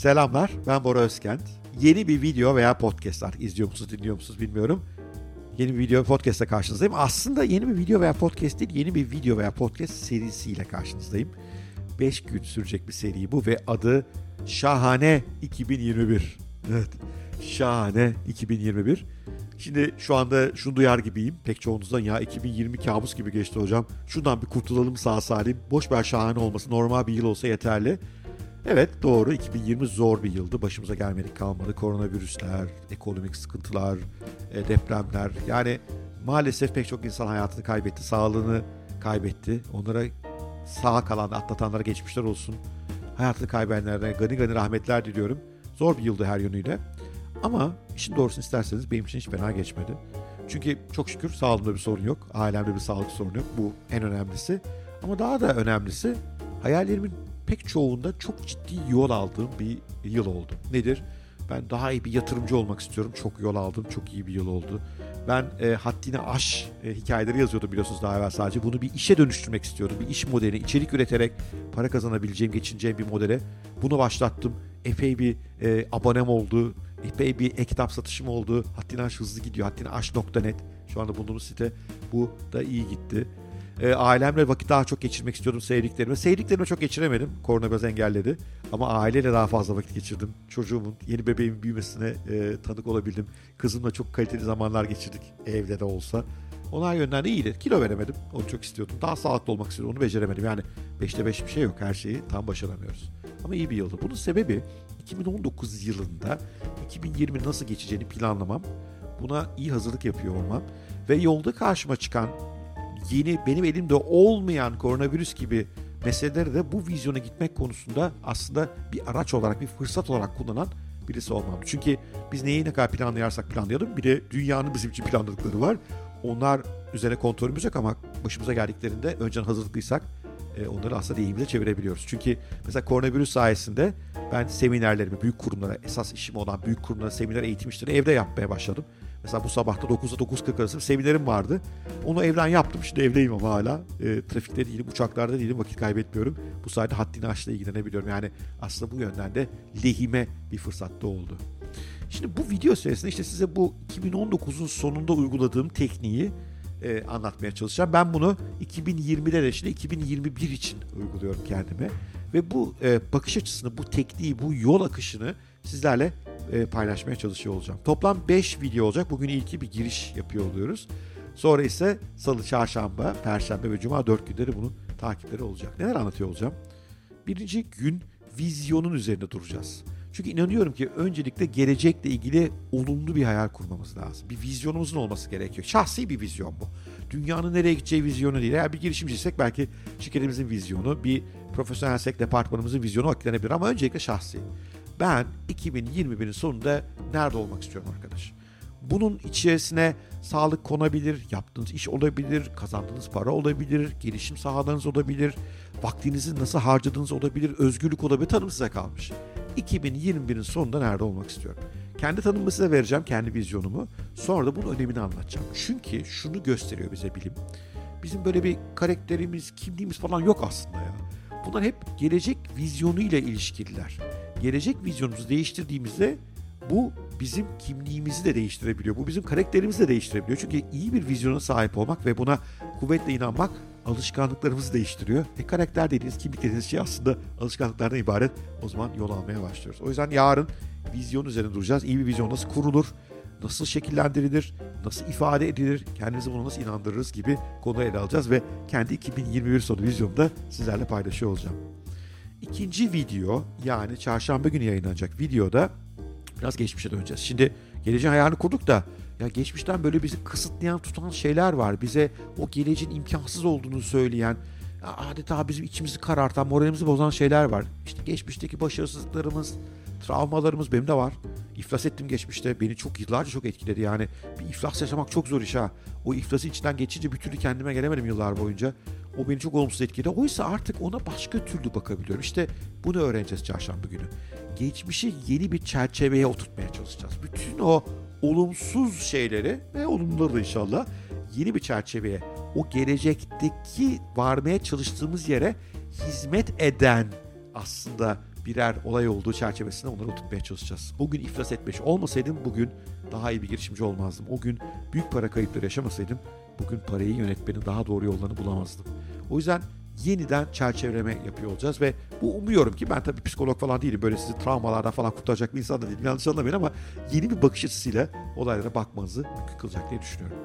Selamlar, ben Bora Özkent. Yeni bir video veya podcast artık izliyor musunuz, dinliyor musunuz bilmiyorum. Yeni bir video podcast'la karşınızdayım. Aslında yeni bir video veya podcast değil, yeni bir video veya podcast serisiyle karşınızdayım. 5 gün sürecek bir seri bu ve adı Şahane 2021. Evet, Şahane 2021. Şimdi şu anda şunu duyar gibiyim. Pek çoğunuzdan ya 2020 kabus gibi geçti hocam. Şundan bir kurtulalım sağ salim. Boş ver şahane olması. Normal bir yıl olsa yeterli. Evet doğru 2020 zor bir yıldı. Başımıza gelmedik kalmadı. Koronavirüsler, ekonomik sıkıntılar, e, depremler. Yani maalesef pek çok insan hayatını kaybetti. Sağlığını kaybetti. Onlara sağ kalan atlatanlara geçmişler olsun. Hayatını kaybedenlerine gani gani rahmetler diliyorum. Zor bir yıldı her yönüyle. Ama işin doğrusunu isterseniz benim için hiç fena geçmedi. Çünkü çok şükür sağlığımda bir sorun yok. Ailemde bir sağlık sorunu yok. Bu en önemlisi. Ama daha da önemlisi hayallerimin pek çoğunda çok ciddi yol aldığım bir yıl oldu. Nedir? Ben daha iyi bir yatırımcı olmak istiyorum. Çok yol aldım. Çok iyi bir yıl oldu. Ben e, haddine aş e, hikayeleri yazıyordum biliyorsunuz daha evvel sadece. Bunu bir işe dönüştürmek istiyordum. Bir iş modeli, içerik üreterek para kazanabileceğim, geçineceğim bir modele. Bunu başlattım. Epey bir e, abonem oldu. Epey bir e-kitap satışım oldu. Haddine aş hızlı gidiyor. Haddine aş.net. Şu anda bulunduğumuz site. Bu da iyi gitti. E, ailemle vakit daha çok geçirmek istiyordum sevdiklerime. Sevdiklerime çok geçiremedim. Korona biraz engelledi. Ama aileyle daha fazla vakit geçirdim. Çocuğumun, yeni bebeğimin büyümesine e, tanık olabildim. Kızımla çok kaliteli zamanlar geçirdik. Evde de olsa. Onlar yönden de iyiydi. Kilo veremedim. Onu çok istiyordum. Daha sağlıklı olmak istiyordum. Onu beceremedim. Yani 5'te 5 bir şey yok. Her şeyi tam başaramıyoruz. Ama iyi bir yıldı. Bunun sebebi 2019 yılında 2020 nasıl geçeceğini planlamam. Buna iyi hazırlık yapıyor olmam. Ve yolda karşıma çıkan yeni benim elimde olmayan koronavirüs gibi meseleleri de bu vizyona gitmek konusunda aslında bir araç olarak, bir fırsat olarak kullanan birisi olmam. Çünkü biz neyi ne kadar planlayarsak planlayalım bir de dünyanın bizim için planladıkları var. Onlar üzerine kontrolümüz yok ama başımıza geldiklerinde önceden hazırlıklıysak e, onları aslında lehimize çevirebiliyoruz. Çünkü mesela koronavirüs sayesinde ben seminerlerimi büyük kurumlara, esas işim olan büyük kurumlara seminer eğitim işleri evde yapmaya başladım. Mesela bu sabahta 9'da 9.40 arası seminerim vardı. Onu evden yaptım. Şimdi evdeyim ama hala. E, trafikte değilim, uçaklarda değilim. Vakit kaybetmiyorum. Bu sayede haddini aşla ilgilenebiliyorum. Yani aslında bu yönden de lehime bir fırsatta oldu. Şimdi bu video serisinde işte size bu 2019'un sonunda uyguladığım tekniği e, anlatmaya çalışacağım. Ben bunu 2020'de de şimdi 2021 için uyguluyorum kendime. Ve bu e, bakış açısını, bu tekniği, bu yol akışını sizlerle e, paylaşmaya çalışıyor olacağım. Toplam 5 video olacak. Bugün ilki bir giriş yapıyor oluyoruz. Sonra ise salı, çarşamba, perşembe ve cuma 4 günleri bunun takipleri olacak. Neler anlatıyor olacağım? Birinci gün vizyonun üzerinde duracağız. Çünkü inanıyorum ki öncelikle gelecekle ilgili olumlu bir hayal kurmamız lazım. Bir vizyonumuzun olması gerekiyor. Şahsi bir vizyon bu. Dünyanın nereye gideceği vizyonu değil. Eğer bir girişimciysek belki şirketimizin vizyonu, bir profesyonelsek departmanımızın vizyonu eklenebilir ama öncelikle şahsi. Ben 2021'in sonunda nerede olmak istiyorum arkadaş? Bunun içerisine sağlık konabilir, yaptığınız iş olabilir, kazandığınız para olabilir, gelişim sahalarınız olabilir, vaktinizi nasıl harcadığınız olabilir, özgürlük olabilir, tanım size kalmış. 2021'in sonunda nerede olmak istiyorum? Kendi tanımımı size vereceğim, kendi vizyonumu. Sonra da bunun önemini anlatacağım. Çünkü şunu gösteriyor bize bilim. Bizim böyle bir karakterimiz, kimliğimiz falan yok aslında ya. Bunlar hep gelecek vizyonu ile ilişkililer. Gelecek vizyonumuzu değiştirdiğimizde bu bizim kimliğimizi de değiştirebiliyor. Bu bizim karakterimizi de değiştirebiliyor. Çünkü iyi bir vizyona sahip olmak ve buna kuvvetle inanmak alışkanlıklarımızı değiştiriyor. E karakter dediğiniz, kimlik dediğiniz şey aslında alışkanlıklardan ibaret. O zaman yol almaya başlıyoruz. O yüzden yarın vizyon üzerine duracağız. İyi bir vizyon nasıl kurulur? Nasıl şekillendirilir? Nasıl ifade edilir? Kendimizi buna nasıl inandırırız gibi konuları ele alacağız ve kendi 2021 sonu vizyonda sizlerle paylaşıyor olacağım. İkinci video yani çarşamba günü yayınlanacak videoda biraz geçmişe döneceğiz. Şimdi geleceğin hayalini kurduk da ya geçmişten böyle bizi kısıtlayan tutan şeyler var. Bize o geleceğin imkansız olduğunu söyleyen adeta bizim içimizi karartan, moralimizi bozan şeyler var. İşte geçmişteki başarısızlıklarımız, travmalarımız benim de var. İflas ettim geçmişte. Beni çok yıllarca çok etkiledi. Yani bir iflas yaşamak çok zor iş ha. O iflası içinden geçince bir türlü kendime gelemedim yıllar boyunca. O beni çok olumsuz etkiledi. Oysa artık ona başka türlü bakabiliyorum. İşte bunu öğreneceğiz çarşamba günü. Geçmişi yeni bir çerçeveye oturtmaya çalışacağız. Bütün o olumsuz şeyleri ve olumluları da inşallah yeni bir çerçeveye, o gelecekteki varmaya çalıştığımız yere hizmet eden aslında birer olay olduğu çerçevesinde onları oturtmaya çalışacağız. O gün iflas etmiş olmasaydım bugün daha iyi bir girişimci olmazdım. O gün büyük para kayıpları yaşamasaydım bugün parayı yönetmenin daha doğru yollarını bulamazdım. O yüzden yeniden çerçeveleme yapıyor olacağız ve bu umuyorum ki ben tabii psikolog falan değilim. Böyle sizi travmalardan falan kurtaracak bir insan da değilim. Yanlış anlamayın ama yeni bir bakış açısıyla olaylara bakmanızı mümkün kılacak diye düşünüyorum.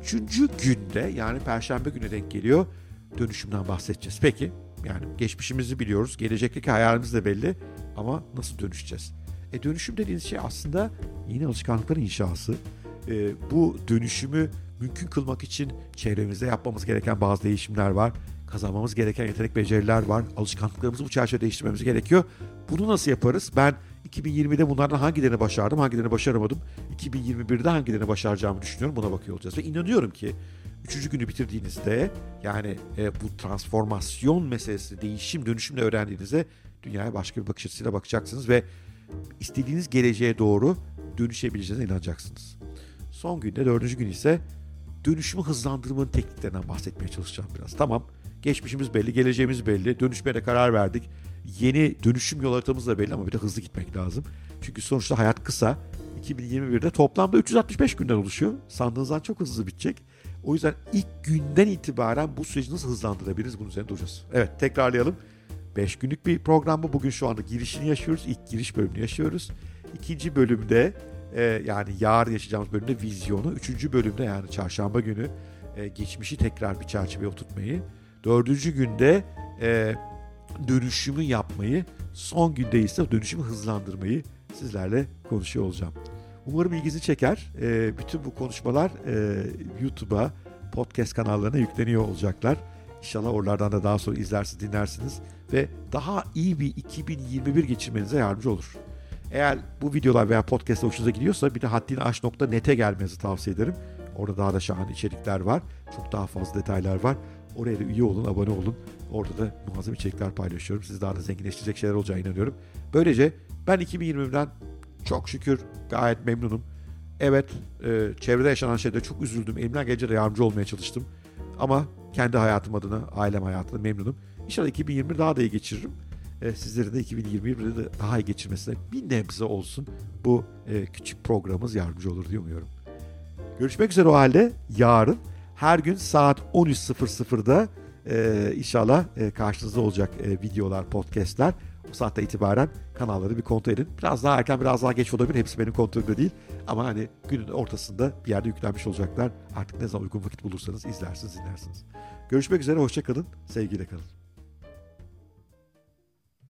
Üçüncü günde yani perşembe günü denk geliyor dönüşümden bahsedeceğiz. Peki yani geçmişimizi biliyoruz, gelecekteki hayalimiz de belli ama nasıl dönüşeceğiz? E dönüşüm dediğiniz şey aslında yeni alışkanlıkların inşası. E, bu dönüşümü mümkün kılmak için çevremizde yapmamız gereken bazı değişimler var. Kazanmamız gereken yetenek beceriler var. Alışkanlıklarımızı bu çerçevede değiştirmemiz gerekiyor. Bunu nasıl yaparız? Ben 2020'de bunlardan hangilerini başardım, hangilerini başaramadım. 2021'de hangilerini başaracağımı düşünüyorum. Buna bakıyor olacağız. Ve inanıyorum ki üçüncü günü bitirdiğinizde yani e, bu transformasyon meselesi, değişim, dönüşümle öğrendiğinizde dünyaya başka bir bakış açısıyla bakacaksınız ve istediğiniz geleceğe doğru dönüşebileceğinize inanacaksınız. Son günde dördüncü gün ise dönüşümü hızlandırmanın tekniklerinden bahsetmeye çalışacağım biraz. Tamam geçmişimiz belli, geleceğimiz belli, dönüşmeye de karar verdik. Yeni dönüşüm yol haritamız da belli ama bir de hızlı gitmek lazım. Çünkü sonuçta hayat kısa. 2021'de toplamda 365 günden oluşuyor. Sandığınızdan çok hızlı bitecek. O yüzden ilk günden itibaren bu süreci nasıl hızlandırabiliriz bunun üzerine duracağız. Evet tekrarlayalım. 5 günlük bir program bu. Bugün şu anda girişini yaşıyoruz. İlk giriş bölümünü yaşıyoruz. İkinci bölümde e, yani yarın yaşayacağımız bölümde vizyonu. Üçüncü bölümde yani çarşamba günü e, geçmişi tekrar bir çerçeveye oturtmayı. Dördüncü günde e, dönüşümü yapmayı. Son günde ise dönüşümü hızlandırmayı sizlerle konuşuyor olacağım. Umarım ilginizi çeker. E, bütün bu konuşmalar e, YouTube'a, podcast kanallarına yükleniyor olacaklar. İnşallah oralardan da daha sonra izlersiniz, dinlersiniz ve daha iyi bir 2021 geçirmenize yardımcı olur. Eğer bu videolar veya podcast hoşunuza gidiyorsa bir de haddiniaş.net'e gelmenizi tavsiye ederim. Orada daha da şahane içerikler var. Çok daha fazla detaylar var. Oraya da üye olun, abone olun. Orada da muazzam içerikler paylaşıyorum. Sizi daha da zenginleştirecek şeyler olacağına inanıyorum. Böylece ben 2020'den çok şükür gayet memnunum. Evet, e, çevrede yaşanan şeyde çok üzüldüm. Elimden gelince de yardımcı olmaya çalıştım. Ama kendi hayatım adına, ailem hayatına memnunum. İnşallah 2021 daha da iyi geçiririm. E, sizlerin de 2021'de de daha iyi geçirmesine bir nebze olsun bu e, küçük programımız yardımcı olur diye umuyorum. Görüşmek üzere o halde yarın her gün saat 13.00'da e, inşallah e, karşınızda olacak e, videolar, podcastler. O saatte itibaren kanalları bir kontrol edin. Biraz daha erken, biraz daha geç olabilir. Hepsi benim kontrolümde değil. Ama hani günün ortasında bir yerde yüklenmiş olacaklar. Artık ne zaman uygun vakit bulursanız izlersiniz, dinlersiniz. Görüşmek üzere, hoşçakalın, sevgiyle kalın.